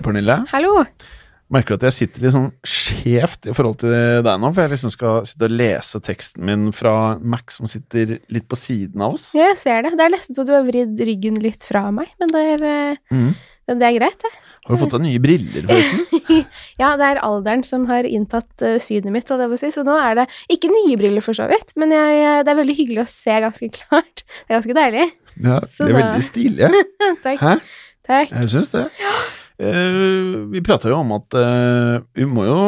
Hei, Pernille. Hallo! Merker du at jeg sitter litt sånn skjevt i forhold til deg nå? For jeg liksom skal sitte og lese teksten min fra Mac som sitter litt på siden av oss. Ja, jeg ser det. Det er nesten så du har vridd ryggen litt fra meg, men det er, eh, Mhm. det er greit, det. Har du fått deg nye briller, forresten? Ja, det er alderen som har inntatt uh, synet mitt, holdt jeg på å si. Så nå er det ikke nye briller, for så vidt, men jeg, eh, det er veldig hyggelig å se ganske klart. Det er ganske deilig. Ja, de er veldig stilige. Takk. Hæ? Takk. Jeg syns det. Eh, vi prata jo om at eh, vi må jo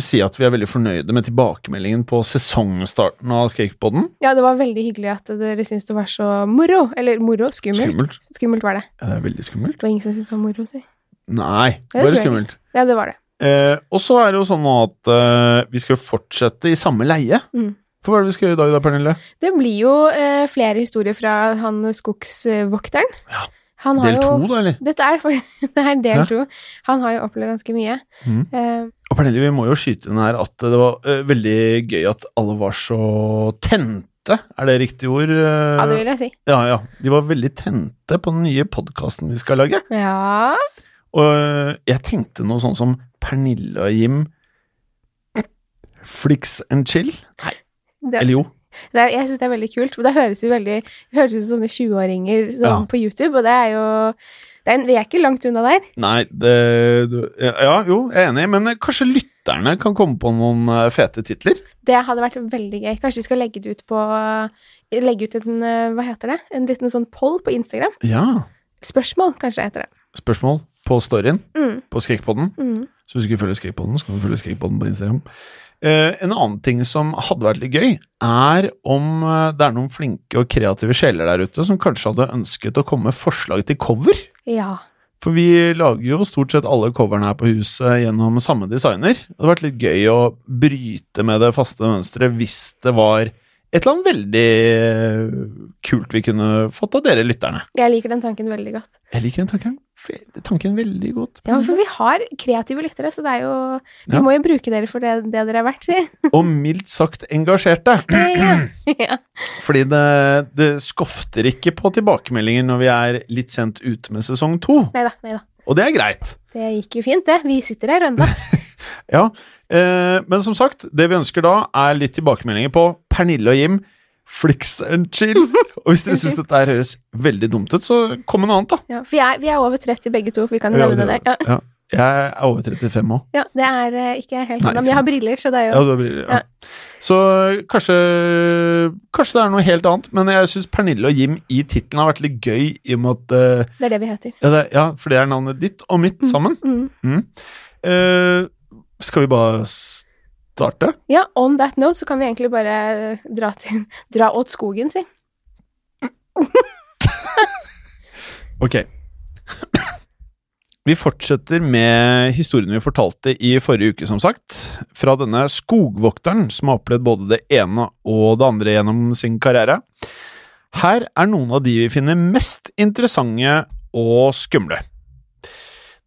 si at vi er veldig fornøyde med tilbakemeldingen på sesongstarten av Skrekkpodden. Ja, det var veldig hyggelig at dere syntes det var så moro. Eller moro, skummelt. Skummelt. Skummelt var det. Ja, det er veldig skummelt. Det var ingen som syntes det var moro, si. Nei, det var bare skummelt. Ja, det var det. Eh, og så er det jo sånn at eh, vi skal fortsette i samme leie. Mm. For hva er det vi skal gjøre i dag, da, Pernille? Det blir jo eh, flere historier fra han skogsvokteren. Ja. Han har Del to, da, eller? Dette er, det er del to. Han har jo opplevd ganske mye. Mm. Uh, Og Pernille, vi må jo skyte inn her at det var uh, veldig gøy at alle var så tente. Er det riktig ord? Uh, ja, det vil jeg si. Ja, ja. De var veldig tente på den nye podkasten vi skal lage. Ja. Og jeg tenkte noe sånn som Pernille og Jim Flix and chill? Nei, Det, eller jo. Det er, jeg syns det er veldig kult. Det høres jo veldig det høres ut som sånne 20-åringer sånn, Ja. på YouTube, og det er jo det er en, Vi er ikke langt unna der. Nei, det Ja, jo, jeg er enig, men kanskje lytterne kan komme på noen øh, fete titler? Det hadde vært veldig gøy. Kanskje vi skal legge det ut på Legge ut en eh, Hva heter det? En liten sånn poll på Instagram. Ja. Spørsmål, kanskje heter det. Spørsmål på storyen Mm, på Skrekkpodden. mm. Så hvis du ikke følger Skrekkpodden, så kan du følge Skrekkpodden på Instagram. Eh, en annen ting som hadde vært litt gøy, er om eh, det er noen flinke og kreative sjeler der ute som kanskje hadde ønsket å komme med forslag til cover. Ja. For vi lager jo stort sett alle coverne her på huset gjennom samme designer. Det hadde vært litt gøy å bryte med det faste mønsteret hvis det var et eller annet veldig eh, kult vi kunne fått av dere lytterne. Jeg liker den tanken veldig godt. Jeg liker den tanken, tanken veldig godt. Ja, for vi har kreative lyttere, så det er jo Vi Ja. må jo bruke dere for det, det dere er verdt, si. Og mildt sagt engasjerte. ja. ja. Fordi det, det skofter ikke på tilbakemeldinger når vi er litt sent ute med sesong to. Neida, neida. Og det er greit. Det gikk jo fint, det. Vi sitter her ennå. Ja, eh, men som sagt, det vi ønsker da, er litt tilbakemeldinger på Pernille og Jim. Flix and chill. Og hvis dere syns dette her høres veldig dumt ut, så kom med noe annet, da. Ja, for jeg, vi er over 30 begge to, vi kan jo nevne det. Ja. Ja. Jeg er over 35 òg. Ja, det er eh, ikke helt sånn, men jeg har briller, så det er jo Ja, du har briller, ja. Så kanskje Kanskje det er noe helt annet, men jeg syns Pernille og Jim i tittelen har vært litt gøy, i og med at uh, Det er det vi heter. ja, det, ja, for det er navnet ditt og mitt sammen. Mm. Mm. Uh, skal vi bare starte? Ja, on that note så kan vi egentlig bare dra, til, dra åt skogen, si. Ok. Vi fortsetter med historien vi fortalte i forrige uke, som sagt. Fra denne skogvokteren som har opplevd både det ene og det andre gjennom sin karriere. Her er noen av de vi finner mest interessante og skumle.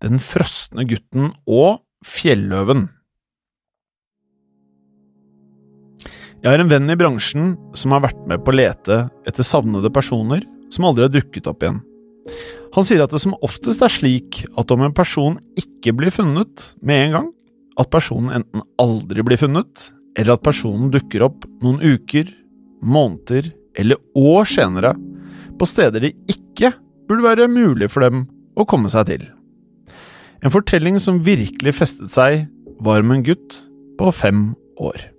Den frosne gutten og fjelløven. Jeg har en venn i bransjen som har vært med på å lete etter savnede personer som aldri har dukket opp igjen. Han sier at det som oftest er slik at om en person ikke blir funnet med en gang, at personen enten aldri blir funnet, eller at personen dukker opp noen uker, måneder eller år senere på steder det ikke burde være mulig for dem å komme seg til. En fortelling som virkelig festet seg, var om en gutt på fem år.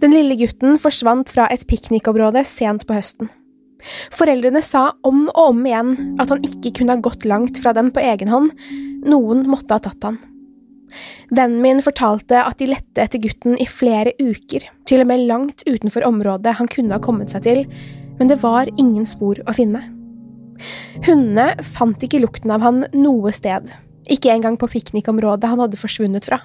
Den lille gutten forsvant fra et piknikområde sent på høsten. Foreldrene sa om og om igjen at han ikke kunne ha gått langt fra dem på egen hånd, noen måtte ha tatt han. Vennen min fortalte at de lette etter gutten i flere uker, til og med langt utenfor området han kunne ha kommet seg til, men det var ingen spor å finne. Hundene fant ikke lukten av han noe sted, ikke engang på piknikområdet han hadde forsvunnet fra.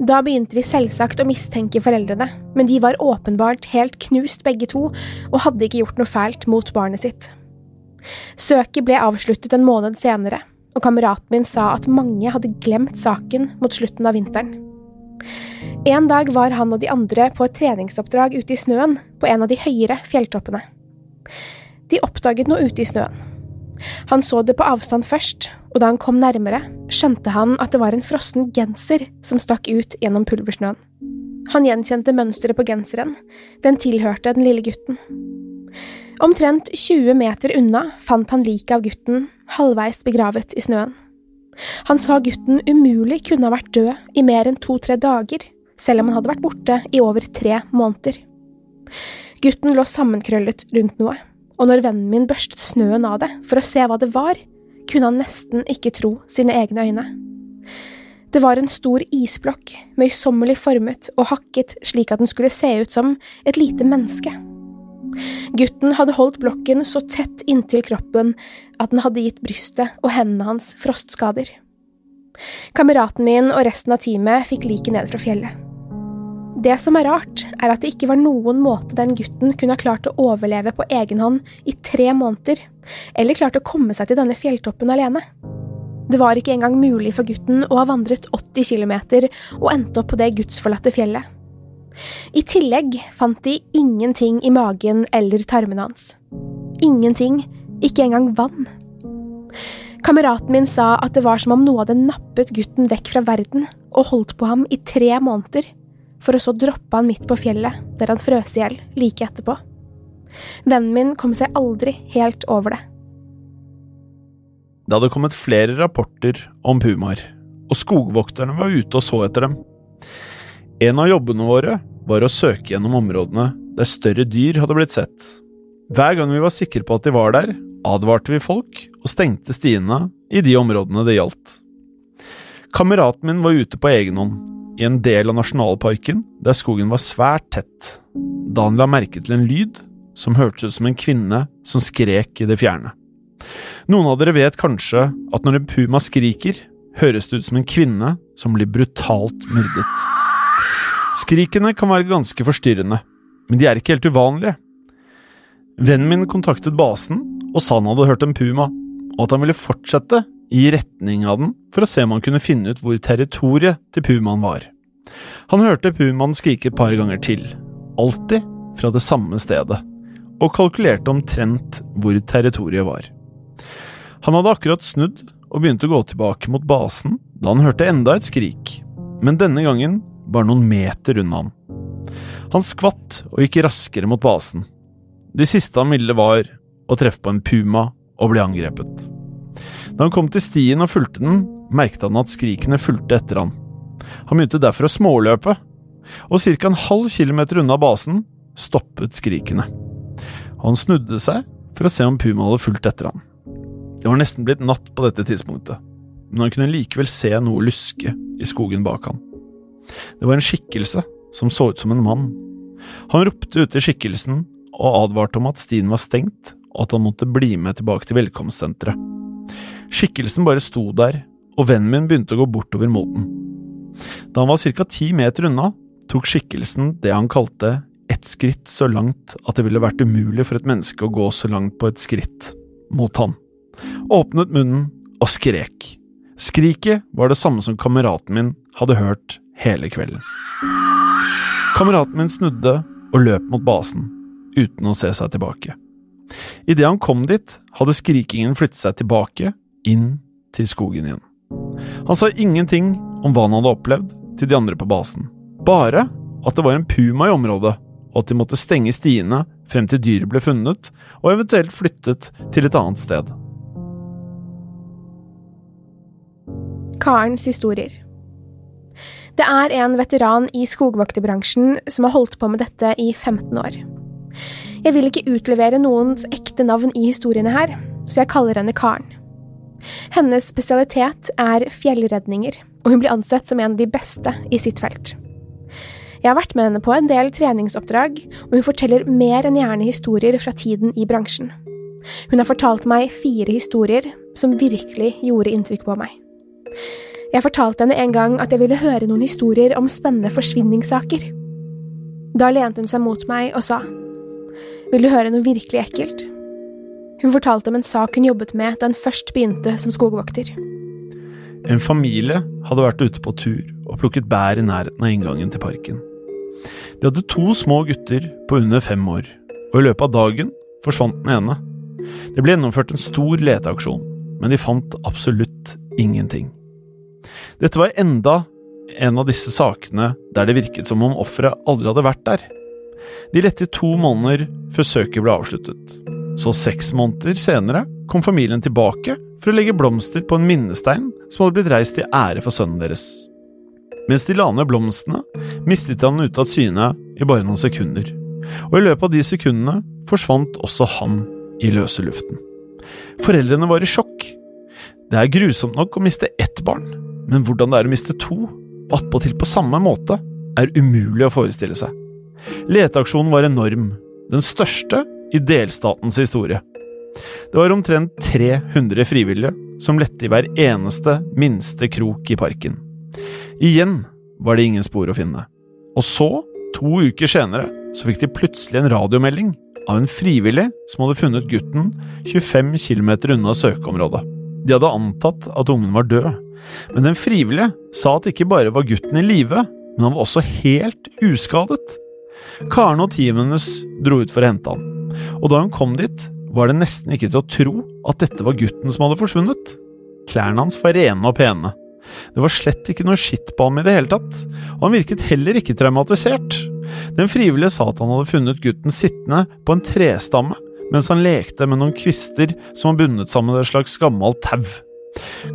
Da begynte vi selvsagt å mistenke foreldrene, men de var åpenbart helt knust begge to og hadde ikke gjort noe fælt mot barnet sitt. Søket ble avsluttet en måned senere, og kameraten min sa at mange hadde glemt saken mot slutten av vinteren. En dag var han og de andre på et treningsoppdrag ute i snøen på en av de høyere fjelltoppene. De oppdaget noe ute i snøen. Han så det på avstand først, og da han kom nærmere, skjønte han at det var en frossen genser som stakk ut gjennom pulversnøen. Han gjenkjente mønsteret på genseren, den tilhørte den lille gutten. Omtrent 20 meter unna fant han liket av gutten, halvveis begravet i snøen. Han sa gutten umulig kunne ha vært død i mer enn to–tre dager, selv om han hadde vært borte i over tre måneder. Gutten lå sammenkrøllet rundt noe, og når vennen min børstet snøen av det for å se hva det var, kunne han nesten ikke tro sine egne øyne. Det var en stor isblokk, møysommelig formet og hakket slik at den skulle se ut som et lite menneske. Gutten hadde holdt blokken så tett inntil kroppen at den hadde gitt brystet og hendene hans frostskader. Kameraten min og resten av teamet fikk liket ned fra fjellet. Det som er rart, er at det ikke var noen måte den gutten kunne ha klart å overleve på egen hånd i tre måneder, eller klart å komme seg til denne fjelltoppen alene. Det var ikke engang mulig for gutten å ha vandret 80 km og endt opp på det gudsforlatte fjellet. I tillegg fant de ingenting i magen eller tarmene hans. Ingenting, ikke engang vann. Kameraten min sa at det var som om noe hadde nappet gutten vekk fra verden og holdt på ham i tre måneder, for å så droppe han midt på fjellet, der han frøs i hjel like etterpå. Vennen min kom seg aldri helt over det. Det hadde kommet flere rapporter om pumaer, og skogvokterne var ute og så etter dem. En av jobbene våre var å søke gjennom områdene der større dyr hadde blitt sett. Hver gang vi var sikre på at de var der, advarte vi folk og stengte stiene i de områdene det gjaldt. Kameraten min var ute på egen hånd, i en del av nasjonalparken der skogen var svært tett, da han la merke til en lyd som hørtes ut som en kvinne som skrek i det fjerne. Noen av dere vet kanskje at når en puma skriker, høres det ut som en kvinne som blir brutalt myrdet. Skrikene kan være ganske forstyrrende, men de er ikke helt uvanlige. Vennen min kontaktet basen og sa han hadde hørt en puma, og at han ville fortsette i retning av den for å se om han kunne finne ut hvor territoriet til pumaen var. Han hørte pumaen skrike et par ganger til, alltid fra det samme stedet, og kalkulerte omtrent hvor territoriet var. Han hadde akkurat snudd og begynte å gå tilbake mot basen da han hørte enda et skrik, men denne gangen bare noen meter unna ham. Han skvatt og gikk raskere mot basen. Det siste han ville var å treffe på en puma og bli angrepet. Da han kom til stien og fulgte den, merket han at skrikene fulgte etter han. Han begynte derfor å småløpe, og ca. en halv kilometer unna basen stoppet skrikene. Han snudde seg for å se om Puma hadde fulgt etter han. Det var nesten blitt natt på dette tidspunktet, men han kunne likevel se noe luske i skogen bak han. Det var en skikkelse som så ut som en mann. Han ropte ut til skikkelsen og advarte om at stien var stengt, og at han måtte bli med tilbake til velkomstsenteret. Skikkelsen bare sto der, og vennen min begynte å gå bortover mot den. Da han var ca. ti meter unna, tok skikkelsen det han kalte ett skritt så langt at det ville vært umulig for et menneske å gå så langt på et skritt, mot han. Åpnet munnen og skrek. Skriket var det samme som kameraten min hadde hørt hele kvelden. Kameraten min snudde og løp mot basen, uten å se seg tilbake. Idet han kom dit, hadde skrikingen flyttet seg tilbake, inn til skogen igjen. Han sa ingenting om hva han hadde opplevd, til de andre på basen. Bare at det var en puma i området, og at de måtte stenge stiene frem til dyret ble funnet, og eventuelt flyttet til et annet sted. Karens historier. Det er en veteran i skogvakterbransjen som har holdt på med dette i 15 år. Jeg vil ikke utlevere noens ekte navn i historiene her, så jeg kaller henne Karen. Hennes spesialitet er fjellredninger, og hun blir ansett som en av de beste i sitt felt. Jeg har vært med henne på en del treningsoppdrag, og hun forteller mer enn gjerne historier fra tiden i bransjen. Hun har fortalt meg fire historier som virkelig gjorde inntrykk på meg. Jeg fortalte henne en gang at jeg ville høre noen historier om spennende forsvinningssaker. Da lente hun seg mot meg og sa, Vil du høre noe virkelig ekkelt? Hun fortalte om en sak hun jobbet med da hun først begynte som skogvokter. En familie hadde vært ute på tur og plukket bær i nærheten av inngangen til parken. De hadde to små gutter på under fem år, og i løpet av dagen forsvant den ene. Det ble gjennomført en stor leteaksjon, men de fant absolutt ingenting. Dette var enda en av disse sakene der det virket som om offeret aldri hadde vært der. De lette i to måneder før søket ble avsluttet. Så seks måneder senere kom familien tilbake for å legge blomster på en minnestein som hadde blitt reist til ære for sønnen deres. Mens de la ned blomstene, mistet han ut av syne i bare noen sekunder, og i løpet av de sekundene forsvant også han i løse luften. Foreldrene var i sjokk. Det er grusomt nok å miste ett barn, men hvordan det er å miste to, attpåtil på samme måte, er umulig å forestille seg. Leteaksjonen var enorm, den største i delstatens historie. Det var omtrent 300 frivillige som lette i hver eneste minste krok i parken. Igjen var det ingen spor å finne. Og så, to uker senere, så fikk de plutselig en radiomelding av en frivillig som hadde funnet gutten 25 km unna søkeområdet. De hadde antatt at ungen var død, men den frivillige sa at ikke bare var gutten i live, men han var også helt uskadet. Karen og teamet hennes dro ut for å hente han, og da hun kom dit, var det nesten ikke til å tro at dette var gutten som hadde forsvunnet. Klærne hans var rene og pene. Det var slett ikke noe skitt på ham i det hele tatt, og han virket heller ikke traumatisert. Den frivillige sa at han hadde funnet gutten sittende på en trestamme mens han lekte med noen kvister som var bundet sammen med et slags gammelt tau.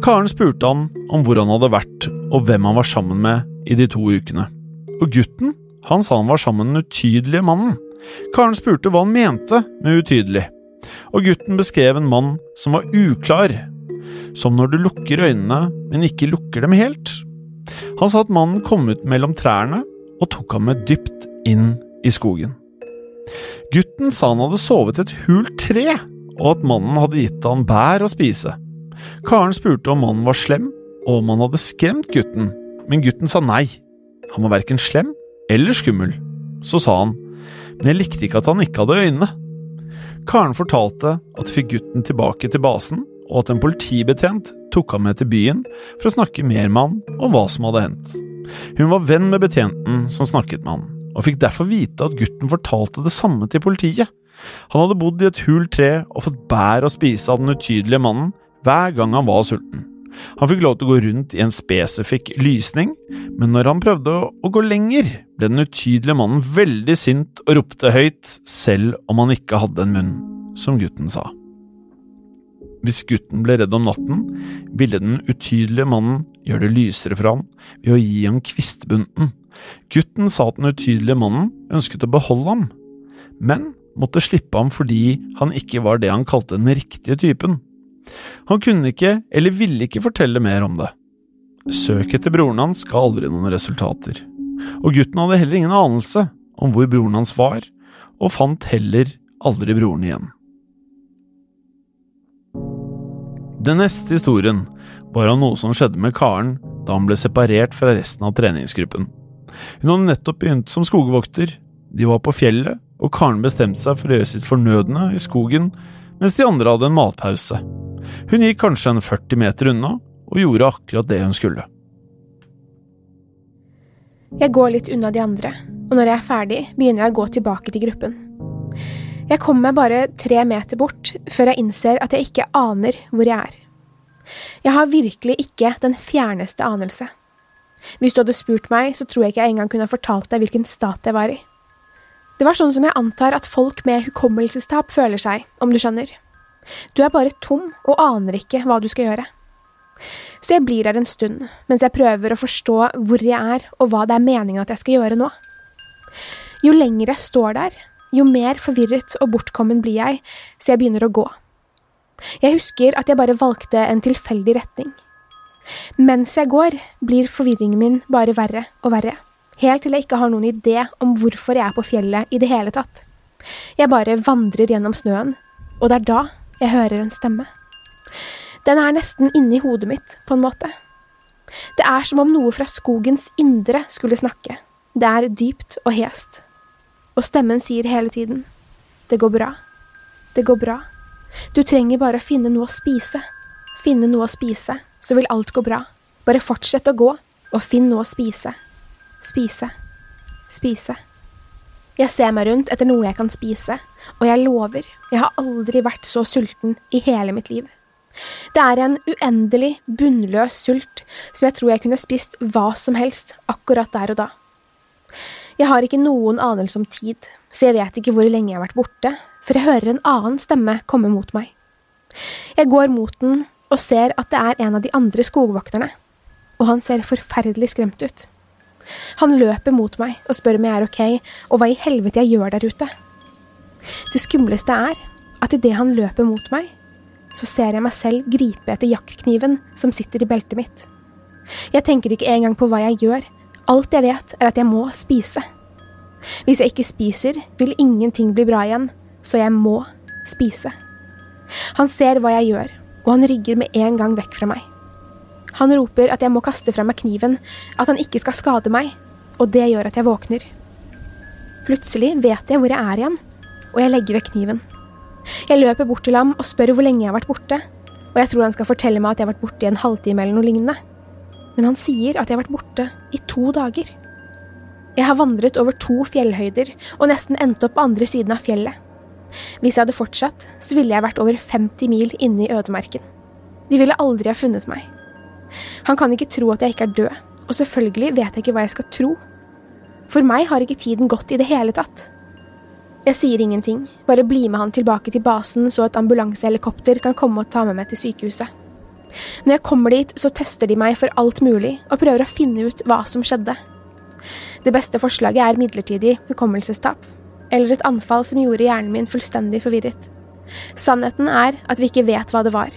Karen spurte han om hvor han hadde vært og hvem han var sammen med i de to ukene. Og gutten, han sa han var sammen med den utydelige mannen. Karen spurte hva han mente med utydelig, og gutten beskrev en mann som var uklar, som når du lukker øynene, men ikke lukker dem helt. Han sa at mannen kom ut mellom trærne og tok ham med dypt inn i skogen. Gutten sa han hadde sovet i et hult tre, og at mannen hadde gitt han bær å spise. Karen spurte om mannen var slem, og om han hadde skremt gutten, men gutten sa nei. Han var verken slem eller skummel. Så sa han, men jeg likte ikke at han ikke hadde øyne. Karen fortalte at de fikk gutten tilbake til basen, og at en politibetjent tok ham med til byen for å snakke mer med han om hva som hadde hendt. Hun var venn med betjenten som snakket med han, og fikk derfor vite at gutten fortalte det samme til politiet. Han hadde bodd i et hult tre og fått bær å spise av den utydelige mannen hver gang han var sulten. Han fikk lov til å gå rundt i en spesifikk lysning, men når han prøvde å gå lenger, ble den utydelige mannen veldig sint og ropte høyt, selv om han ikke hadde en munn, som gutten sa. Hvis gutten ble redd om natten, ville den utydelige mannen gjøre det lysere for han ved å gi ham kvistbunten. Gutten sa at den utydelige mannen ønsket å beholde ham, men måtte slippe ham fordi han ikke var det han kalte den riktige typen. Han kunne ikke, eller ville ikke fortelle mer om det. Søket etter broren hans ga aldri noen resultater, og gutten hadde heller ingen anelse om hvor broren hans var, og fant heller aldri broren igjen. Den neste historien var av noe som skjedde med Karen da han ble separert fra resten av treningsgruppen. Hun hadde nettopp begynt som skogvokter, de var på fjellet, og Karen bestemte seg for å gjøre sitt fornødne i skogen, mens de andre hadde en matpause. Hun gikk kanskje en 40 meter unna, og gjorde akkurat det hun skulle. Jeg går litt unna de andre, og når jeg er ferdig, begynner jeg å gå tilbake til gruppen. Jeg kommer meg bare tre meter bort før jeg innser at jeg ikke aner hvor jeg er. Jeg har virkelig ikke den fjerneste anelse. Hvis du hadde spurt meg, så tror jeg ikke jeg engang kunne fortalt deg hvilken stat jeg var i. Det var sånn som jeg antar at folk med hukommelsestap føler seg, om du skjønner. Du er bare tom og aner ikke hva du skal gjøre. Så jeg blir der en stund, mens jeg prøver å forstå hvor jeg er og hva det er meningen at jeg skal gjøre nå. Jo lenger jeg står der, jo mer forvirret og bortkommen blir jeg, så jeg begynner å gå. Jeg husker at jeg bare valgte en tilfeldig retning. Mens jeg går, blir forvirringen min bare verre og verre, helt til jeg ikke har noen idé om hvorfor jeg er på fjellet i det hele tatt. Jeg bare vandrer gjennom snøen, og det er da jeg hører en stemme. Den er nesten inni hodet mitt, på en måte. Det er som om noe fra skogens indre skulle snakke. Det er dypt og hest. Og stemmen sier hele tiden, det går bra, det går bra. Du trenger bare å finne noe å spise. Finne noe å spise, så vil alt gå bra. Bare fortsett å gå, og finn noe å spise. Spise. Spise. Jeg ser meg rundt etter noe jeg kan spise, og jeg lover, jeg har aldri vært så sulten i hele mitt liv. Det er en uendelig, bunnløs sult som jeg tror jeg kunne spist hva som helst akkurat der og da. Jeg har ikke noen anelse om tid, så jeg vet ikke hvor lenge jeg har vært borte, for jeg hører en annen stemme komme mot meg. Jeg går mot den og ser at det er en av de andre skogvokterne, og han ser forferdelig skremt ut. Han løper mot meg og spør om jeg er ok, og hva i helvete jeg gjør der ute. Det skumleste er at idet han løper mot meg, så ser jeg meg selv gripe etter jaktkniven som sitter i beltet mitt. Jeg tenker ikke engang på hva jeg gjør, Alt jeg vet, er at jeg må spise. Hvis jeg ikke spiser, vil ingenting bli bra igjen, så jeg må spise. Han ser hva jeg gjør, og han rygger med en gang vekk fra meg. Han roper at jeg må kaste fra meg kniven, at han ikke skal skade meg, og det gjør at jeg våkner. Plutselig vet jeg hvor jeg er igjen, og jeg legger vekk kniven. Jeg løper bort til ham og spør hvor lenge jeg har vært borte, og jeg tror han skal fortelle meg at jeg har vært borte i en halvtime eller noe lignende men han sier at jeg har vært borte i to dager. Jeg har vandret over to fjellhøyder og nesten endt opp på andre siden av fjellet. Hvis jeg hadde fortsatt, så ville jeg vært over 50 mil inne i ødemarken. De ville aldri ha funnet meg. Han kan ikke tro at jeg ikke er død, og selvfølgelig vet jeg ikke hva jeg skal tro. For meg har ikke tiden gått i det hele tatt. Jeg sier ingenting, bare bli med han tilbake til basen så et ambulansehelikopter kan komme og ta med meg til sykehuset. Når jeg kommer dit, så tester de meg for alt mulig og prøver å finne ut hva som skjedde. Det beste forslaget er midlertidig hukommelsestap, eller et anfall som gjorde hjernen min fullstendig forvirret. Sannheten er at vi ikke vet hva det var.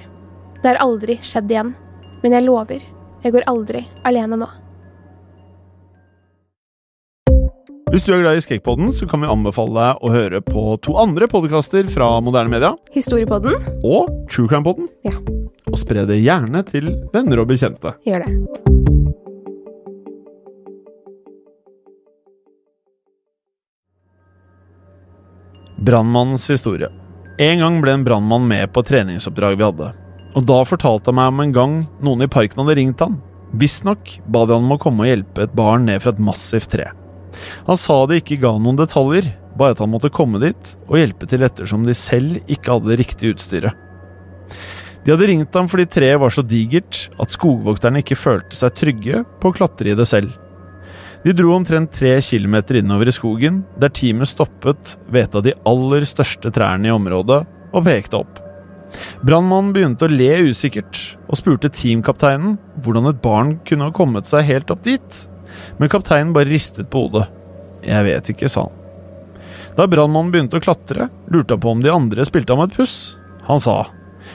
Det har aldri skjedd igjen, men jeg lover, jeg går aldri alene nå. Hvis du er glad i Skrekkpodden, så kan vi anbefale deg å høre på to andre podkaster fra moderne media. Historiepodden. Og True Crime-podden. Ja. Og spre det gjerne til venner og bekjente. Gjør det. Brannmannens historie. En gang ble en brannmann med på treningsoppdrag vi hadde. Og da fortalte han meg om en gang noen i parken hadde ringt han. Visstnok ba de han om å komme og hjelpe et barn ned fra et massivt tre. Han sa de ikke ga noen detaljer, bare at han måtte komme dit og hjelpe til ettersom de selv ikke hadde det riktige utstyret. De hadde ringt ham fordi treet var så digert at skogvokterne ikke følte seg trygge på å klatre i det selv. De dro omtrent tre kilometer innover i skogen, der teamet stoppet ved et av de aller største trærne i området og pekte opp. Brannmannen begynte å le usikkert, og spurte teamkapteinen hvordan et barn kunne ha kommet seg helt opp dit, men kapteinen bare ristet på hodet. Jeg vet ikke, sa han. Da brannmannen begynte å klatre, lurte han på om de andre spilte ham et puss. Han sa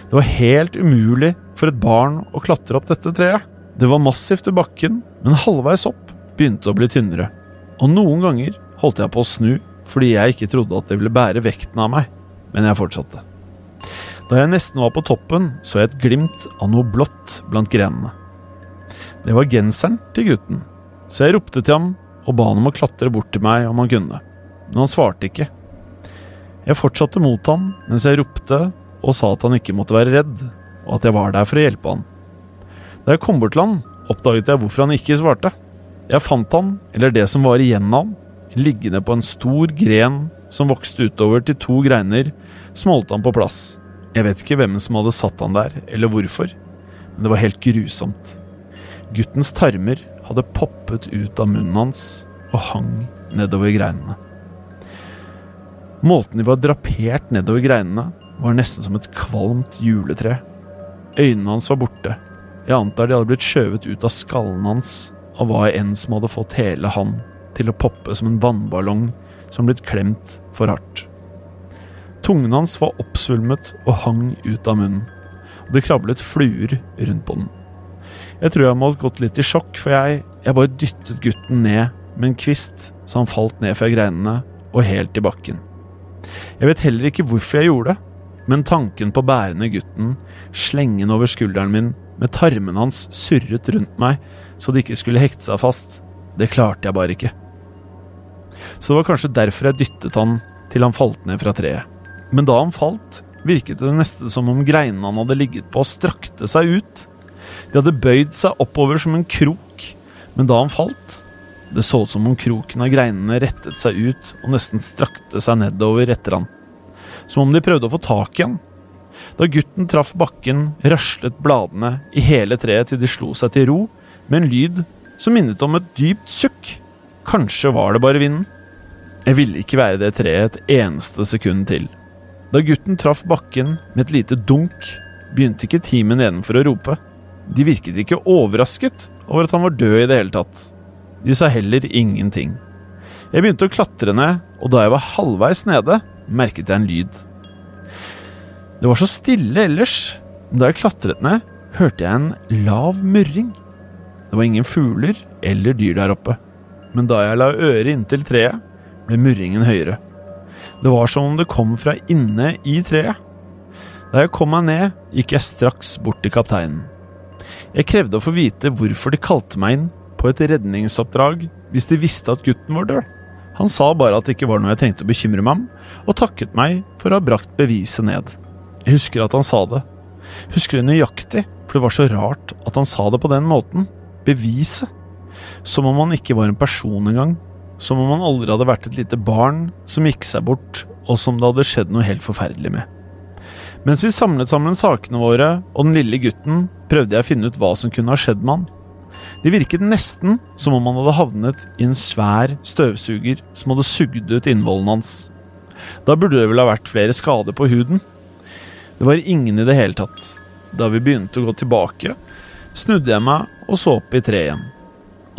det var helt umulig for et barn å klatre opp dette treet. Det var massivt til bakken, men halvveis opp begynte å bli tynnere. Og noen ganger holdt jeg på å snu fordi jeg ikke trodde at det ville bære vekten av meg, men jeg fortsatte. Da jeg nesten var på toppen, så jeg et glimt av noe blått blant grenene. Det var genseren til gutten, så jeg ropte til ham og ba han om å klatre bort til meg om han kunne, men han svarte ikke. Jeg fortsatte mot ham mens jeg ropte og sa at han ikke måtte være redd, og at jeg var der for å hjelpe han. Da jeg kom bort til han, oppdaget jeg hvorfor han ikke svarte. Jeg fant han, eller det som var igjen av han, liggende på en stor gren som vokste utover til to greiner, smolte han på plass. Jeg vet ikke hvem som hadde satt han der, eller hvorfor, men det var helt grusomt. Guttens tarmer hadde poppet ut av munnen hans og hang nedover greinene. Måten de var drapert nedover greinene, var nesten som et kvalmt juletre. Øynene hans var borte. Jeg antar de hadde blitt skjøvet ut av skallen hans av hva enn som hadde fått hele han til å poppe som en vannballong som blitt klemt for hardt. Tungen hans var oppsvulmet og hang ut av munnen, og det kravlet fluer rundt på den. Jeg tror jeg må ha gått litt i sjokk, for jeg, jeg bare dyttet gutten ned med en kvist så han falt ned fra greinene og helt i bakken. Jeg vet heller ikke hvorfor jeg gjorde det, men tanken på bærende gutten, slengen over skulderen min, med tarmene hans surret rundt meg så det ikke skulle hekte seg fast, det klarte jeg bare ikke. Så det var kanskje derfor jeg dyttet han til han falt ned fra treet. Men da han falt, virket det nesten som om greinene han hadde ligget på, strakte seg ut. De hadde bøyd seg oppover som en krok, men da han falt, det så ut som om kroken av greinene rettet seg ut og nesten strakte seg nedover etter han som om de prøvde å få tak i han. Da gutten traff bakken, raslet bladene i hele treet til de slo seg til ro, med en lyd som minnet om et dypt sukk. Kanskje var det bare vinden? Jeg ville ikke være det treet et eneste sekund til. Da gutten traff bakken med et lite dunk, begynte ikke teamet nedenfor å rope. De virket ikke overrasket over at han var død i det hele tatt. De sa heller ingenting. Jeg begynte å klatre ned, og da jeg var halvveis nede, merket jeg en lyd. Det var så stille ellers, men da jeg klatret ned, hørte jeg en lav murring. Det var ingen fugler eller dyr der oppe, men da jeg la øret inntil treet, ble murringen høyere. Det var som om det kom fra inne i treet. Da jeg kom meg ned, gikk jeg straks bort til kapteinen. Jeg krevde å få vite hvorfor de kalte meg inn på et redningsoppdrag hvis de visste at gutten var død. Han sa bare at det ikke var noe jeg trengte å bekymre meg om, og takket meg for å ha brakt beviset ned. Jeg husker at han sa det. Husker det nøyaktig, for det var så rart at han sa det på den måten. Beviset. Som om han ikke var en person engang. Som om han aldri hadde vært et lite barn som gikk seg bort, og som det hadde skjedd noe helt forferdelig med. Mens vi samlet sammen sakene våre og den lille gutten, prøvde jeg å finne ut hva som kunne ha skjedd med han. Det virket nesten som om han hadde havnet i en svær støvsuger som hadde sugd ut innvollene hans. Da burde det vel ha vært flere skader på huden. Det var ingen i det hele tatt. Da vi begynte å gå tilbake, snudde jeg meg og så opp i treet igjen.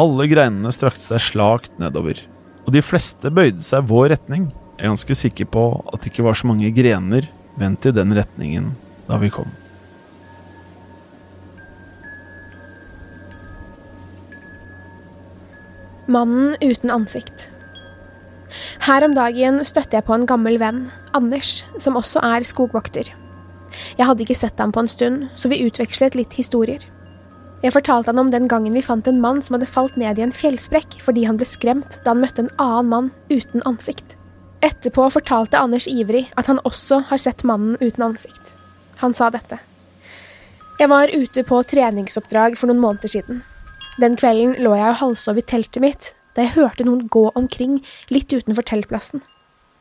Alle greinene strakte seg slakt nedover, og de fleste bøyde seg vår retning. Jeg er ganske sikker på at det ikke var så mange grener vendt i den retningen da vi kom. Mannen uten ansikt. Her om dagen støtte jeg på en gammel venn, Anders, som også er skogvokter. Jeg hadde ikke sett ham på en stund, så vi utvekslet litt historier. Jeg fortalte han om den gangen vi fant en mann som hadde falt ned i en fjellsprekk fordi han ble skremt da han møtte en annen mann uten ansikt. Etterpå fortalte Anders ivrig at han også har sett mannen uten ansikt. Han sa dette. Jeg var ute på treningsoppdrag for noen måneder siden. Den kvelden lå jeg og halvsov i teltet mitt da jeg hørte noen gå omkring litt utenfor teltplassen.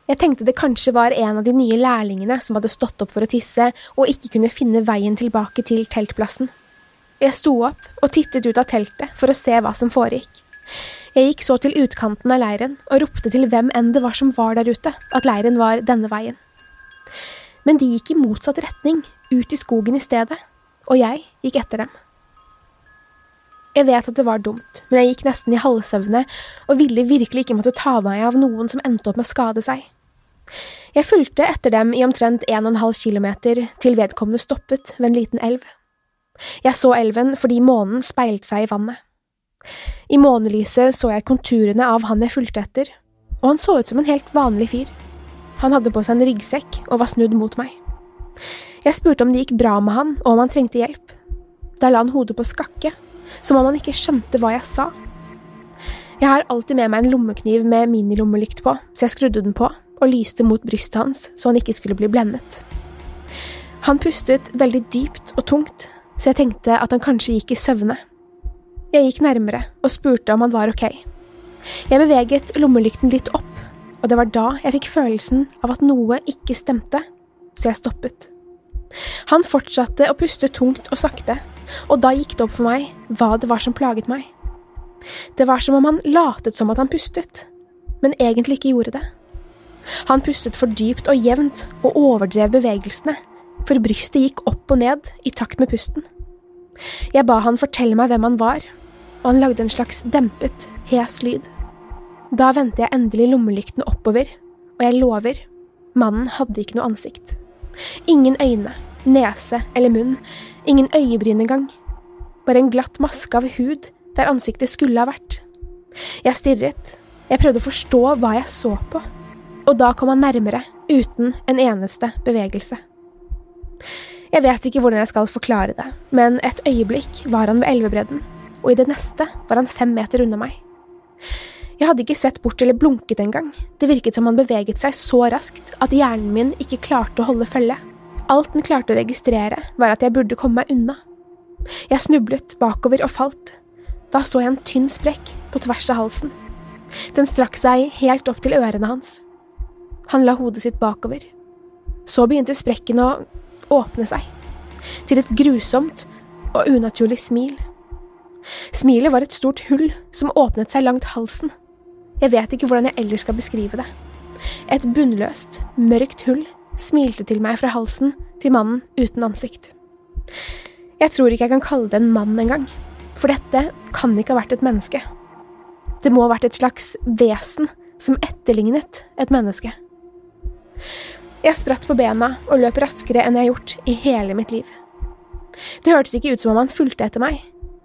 Jeg tenkte det kanskje var en av de nye lærlingene som hadde stått opp for å tisse og ikke kunne finne veien tilbake til teltplassen. Jeg sto opp og tittet ut av teltet for å se hva som foregikk. Jeg gikk så til utkanten av leiren og ropte til hvem enn det var som var der ute, at leiren var denne veien. Men de gikk i motsatt retning, ut i skogen i stedet, og jeg gikk etter dem. Jeg vet at det var dumt, men jeg gikk nesten i halvsøvne og ville virkelig ikke måtte ta meg av noen som endte opp med å skade seg. Jeg fulgte etter dem i omtrent en og en halv kilometer til vedkommende stoppet ved en liten elv. Jeg så elven fordi månen speilte seg i vannet. I månelyset så jeg konturene av han jeg fulgte etter, og han så ut som en helt vanlig fyr. Han hadde på seg en ryggsekk og var snudd mot meg. Jeg spurte om det gikk bra med han og om han trengte hjelp. Da la han hodet på skakke som om han ikke skjønte hva jeg sa. Jeg har alltid med meg en lommekniv med minilommelykt på, så jeg skrudde den på og lyste mot brystet hans så han ikke skulle bli blendet. Han pustet veldig dypt og tungt, så jeg tenkte at han kanskje gikk i søvne. Jeg gikk nærmere og spurte om han var ok. Jeg beveget lommelykten litt opp, og det var da jeg fikk følelsen av at noe ikke stemte, så jeg stoppet. Han fortsatte å puste tungt og sakte, og da gikk det opp for meg hva det var som plaget meg. Det var som om han latet som at han pustet, men egentlig ikke gjorde det. Han pustet for dypt og jevnt og overdrev bevegelsene, for brystet gikk opp og ned i takt med pusten. Jeg ba han fortelle meg hvem han var, og han lagde en slags dempet, hes lyd. Da vendte jeg endelig lommelykten oppover, og jeg lover, mannen hadde ikke noe ansikt. Ingen øyne, nese eller munn, ingen øyebryn engang. Bare en glatt maske av hud der ansiktet skulle ha vært. Jeg stirret, jeg prøvde å forstå hva jeg så på, og da kom han nærmere, uten en eneste bevegelse. Jeg vet ikke hvordan jeg skal forklare det, men et øyeblikk var han ved elvebredden, og i det neste var han fem meter unna meg. Jeg hadde ikke sett bort eller blunket engang, det virket som han beveget seg så raskt at hjernen min ikke klarte å holde følge. Alt den klarte å registrere, var at jeg burde komme meg unna. Jeg snublet bakover og falt. Da så jeg en tynn sprekk på tvers av halsen. Den strakk seg helt opp til ørene hans. Han la hodet sitt bakover. Så begynte sprekken å åpne seg, til et grusomt og unaturlig smil. Smilet var et stort hull som åpnet seg langt halsen. Jeg vet ikke hvordan jeg ellers skal beskrive det. Et bunnløst, mørkt hull smilte til meg fra halsen til mannen uten ansikt. Jeg tror ikke jeg kan kalle det en mann engang, for dette kan ikke ha vært et menneske. Det må ha vært et slags vesen som etterlignet et menneske. Jeg spratt på bena og løp raskere enn jeg har gjort i hele mitt liv. Det hørtes ikke ut som om han fulgte etter meg,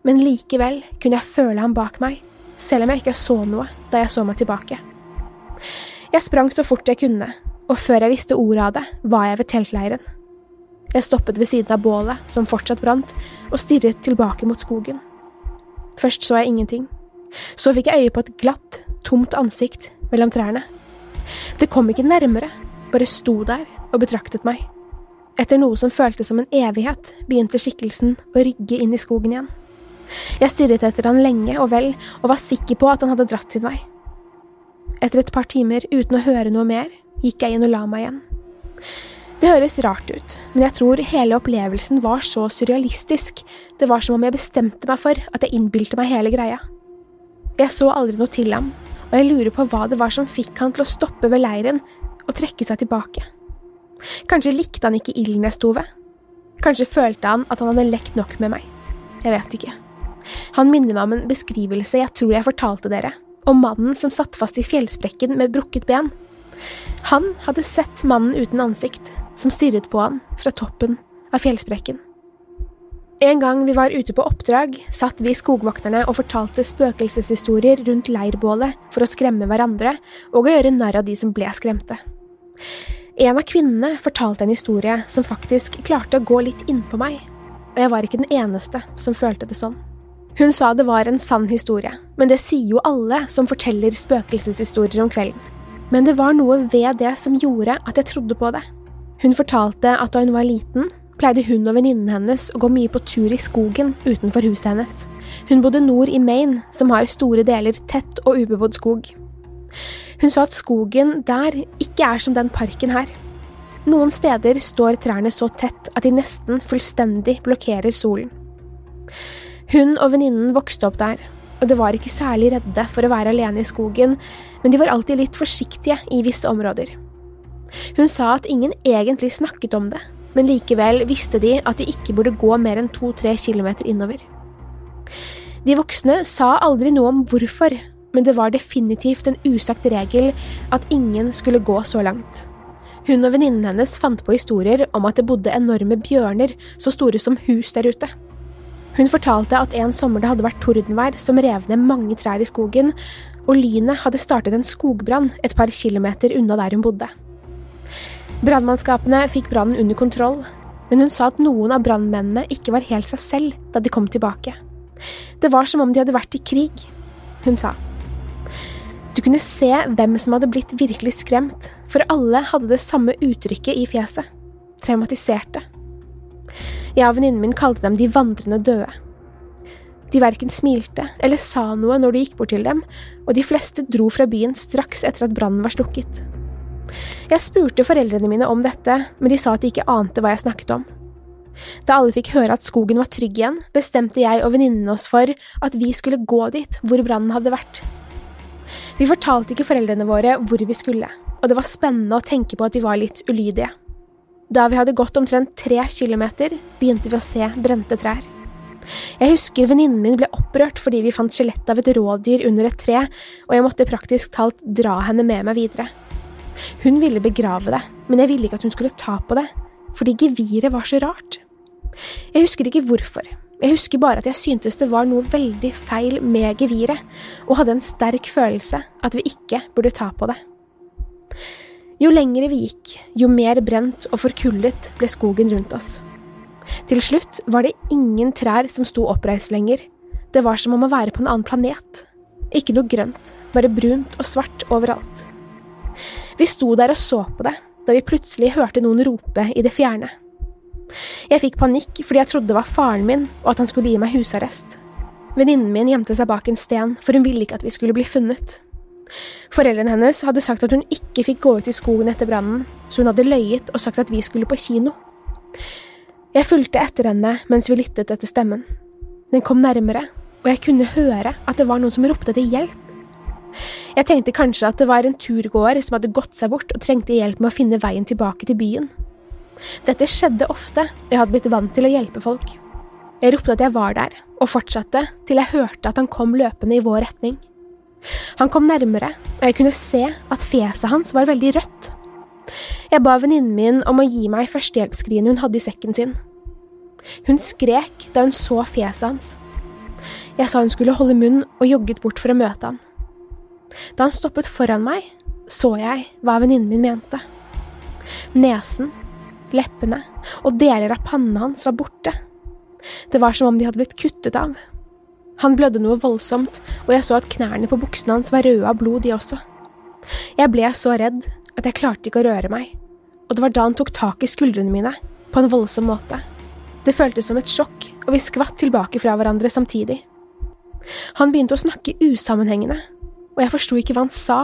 men likevel kunne jeg føle ham bak meg, selv om jeg ikke så noe da jeg så meg tilbake. Jeg sprang så fort jeg kunne, og før jeg visste ordet av det, var jeg ved teltleiren. Jeg stoppet ved siden av bålet, som fortsatt brant, og stirret tilbake mot skogen. Først så jeg ingenting. Så fikk jeg øye på et glatt, tomt ansikt mellom trærne. Det kom ikke nærmere, bare sto der og betraktet meg. Etter noe som føltes som en evighet, begynte skikkelsen å rygge inn i skogen igjen. Jeg stirret etter han lenge og vel, og var sikker på at han hadde dratt sin vei. Etter et par timer uten å høre noe mer, gikk jeg inn og la meg igjen. Det høres rart ut, men jeg tror hele opplevelsen var så surrealistisk, det var som om jeg bestemte meg for at jeg innbilte meg hele greia. Jeg så aldri noe til ham, og jeg lurer på hva det var som fikk han til å stoppe ved leiren og trekke seg tilbake. Kanskje likte han ikke ilden jeg sto ved? Kanskje følte han at han hadde lekt nok med meg? Jeg vet ikke. Han minner meg om en beskrivelse jeg tror jeg fortalte dere, om mannen som satt fast i fjellsprekken med brukket ben. Han hadde sett mannen uten ansikt, som stirret på han fra toppen av fjellsprekken. En gang vi var ute på oppdrag, satt vi skogvokterne og fortalte spøkelseshistorier rundt leirbålet for å skremme hverandre og å gjøre narr av de som ble skremte. En av kvinnene fortalte en historie som faktisk klarte å gå litt innpå meg, og jeg var ikke den eneste som følte det sånn. Hun sa det var en sann historie, men det sier jo alle som forteller spøkelseshistorier om kvelden. Men det var noe ved det som gjorde at jeg trodde på det. Hun fortalte at da hun var liten, pleide hun og venninnen hennes å gå mye på tur i skogen utenfor huset hennes. Hun bodde nord i Maine, som har store deler tett og ubebodd skog. Hun sa at skogen der ikke er som den parken her. Noen steder står trærne så tett at de nesten fullstendig blokkerer solen. Hun og venninnen vokste opp der, og de var ikke særlig redde for å være alene i skogen, men de var alltid litt forsiktige i visse områder. Hun sa at ingen egentlig snakket om det, men likevel visste de at de ikke burde gå mer enn to–tre kilometer innover. De voksne sa aldri noe om hvorfor, men det var definitivt en usagt regel at ingen skulle gå så langt. Hun og venninnen hennes fant på historier om at det bodde enorme bjørner så store som hus der ute. Hun fortalte at en sommer det hadde vært tordenvær som rev ned mange trær i skogen, og lynet hadde startet en skogbrann et par kilometer unna der hun bodde. Brannmannskapene fikk brannen under kontroll, men hun sa at noen av brannmennene ikke var helt seg selv da de kom tilbake. Det var som om de hadde vært i krig. Hun sa. Du kunne se hvem som hadde blitt virkelig skremt, for alle hadde det samme uttrykket i fjeset. Traumatiserte. Jeg og venninnen min kalte dem de vandrende døde. De verken smilte eller sa noe når du gikk bort til dem, og de fleste dro fra byen straks etter at brannen var slukket. Jeg spurte foreldrene mine om dette, men de sa at de ikke ante hva jeg snakket om. Da alle fikk høre at skogen var trygg igjen, bestemte jeg og venninnene oss for at vi skulle gå dit hvor brannen hadde vært. Vi fortalte ikke foreldrene våre hvor vi skulle, og det var spennende å tenke på at vi var litt ulydige. Da vi hadde gått omtrent tre kilometer, begynte vi å se brente trær. Jeg husker venninnen min ble opprørt fordi vi fant skjelettet av et rådyr under et tre, og jeg måtte praktisk talt dra henne med meg videre. Hun ville begrave det, men jeg ville ikke at hun skulle ta på det, fordi geviret var så rart. Jeg husker ikke hvorfor, jeg husker bare at jeg syntes det var noe veldig feil med geviret, og hadde en sterk følelse at vi ikke burde ta på det. Jo lengre vi gikk, jo mer brent og forkullet ble skogen rundt oss. Til slutt var det ingen trær som sto oppreist lenger, det var som om å være på en annen planet. Ikke noe grønt, bare brunt og svart overalt. Vi sto der og så på det, da vi plutselig hørte noen rope i det fjerne. Jeg fikk panikk fordi jeg trodde det var faren min, og at han skulle gi meg husarrest. Venninnen min gjemte seg bak en sten, for hun ville ikke at vi skulle bli funnet. Foreldrene hennes hadde sagt at hun ikke fikk gå ut i skogen etter brannen, så hun hadde løyet og sagt at vi skulle på kino. Jeg fulgte etter henne mens vi lyttet etter stemmen. Den kom nærmere, og jeg kunne høre at det var noen som ropte etter hjelp. Jeg tenkte kanskje at det var en turgåer som hadde gått seg bort og trengte hjelp med å finne veien tilbake til byen. Dette skjedde ofte, og jeg hadde blitt vant til å hjelpe folk. Jeg ropte at jeg var der, og fortsatte til jeg hørte at han kom løpende i vår retning. Han kom nærmere, og jeg kunne se at fjeset hans var veldig rødt. Jeg ba venninnen min om å gi meg førstehjelpsskrinet hun hadde i sekken sin. Hun skrek da hun så fjeset hans. Jeg sa hun skulle holde munn, og jogget bort for å møte han. Da han stoppet foran meg, så jeg hva venninnen min mente. Nesen leppene og deler av pannen hans var borte. Det var som om de hadde blitt kuttet av. Han blødde noe voldsomt, og jeg så at knærne på buksene hans var røde av blod, de også. Jeg ble så redd at jeg klarte ikke å røre meg, og det var da han tok tak i skuldrene mine, på en voldsom måte. Det føltes som et sjokk, og vi skvatt tilbake fra hverandre samtidig. Han begynte å snakke usammenhengende, og jeg forsto ikke hva han sa,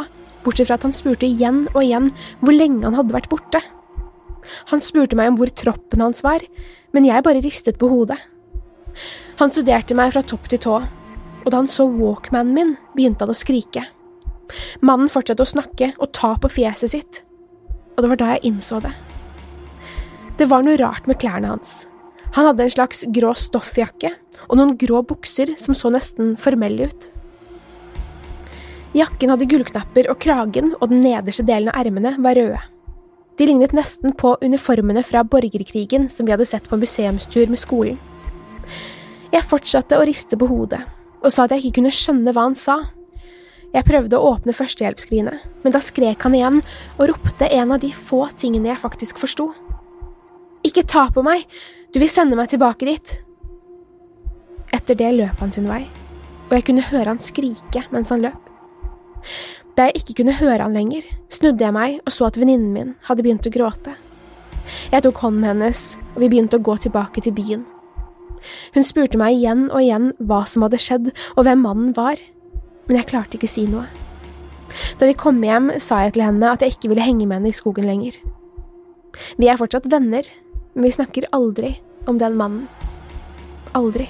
bortsett fra at han spurte igjen og igjen hvor lenge han hadde vært borte. Han spurte meg om hvor troppen hans var, men jeg bare ristet på hodet. Han studerte meg fra topp til tå, og da han så walkmanen min, begynte han å skrike. Mannen fortsatte å snakke og ta på fjeset sitt, og det var da jeg innså det. Det var noe rart med klærne hans. Han hadde en slags grå stoffjakke og noen grå bukser som så nesten formelle ut. Jakken hadde gullknapper, og kragen og den nederste delen av ermene var røde. De lignet nesten på uniformene fra borgerkrigen som vi hadde sett på museumstur med skolen. Jeg fortsatte å riste på hodet, og sa at jeg ikke kunne skjønne hva han sa. Jeg prøvde å åpne førstehjelpsskrinet, men da skrek han igjen og ropte en av de få tingene jeg faktisk forsto. Ikke ta på meg, du vil sende meg tilbake dit. Etter det løp han sin vei, og jeg kunne høre han skrike mens han løp. Da jeg ikke kunne høre han lenger, snudde jeg meg og så at venninnen min hadde begynt å gråte. Jeg tok hånden hennes, og vi begynte å gå tilbake til byen. Hun spurte meg igjen og igjen hva som hadde skjedd, og hvem mannen var, men jeg klarte ikke å si noe. Da vi kom hjem, sa jeg til henne at jeg ikke ville henge med henne i skogen lenger. Vi er fortsatt venner, men vi snakker aldri om den mannen. Aldri.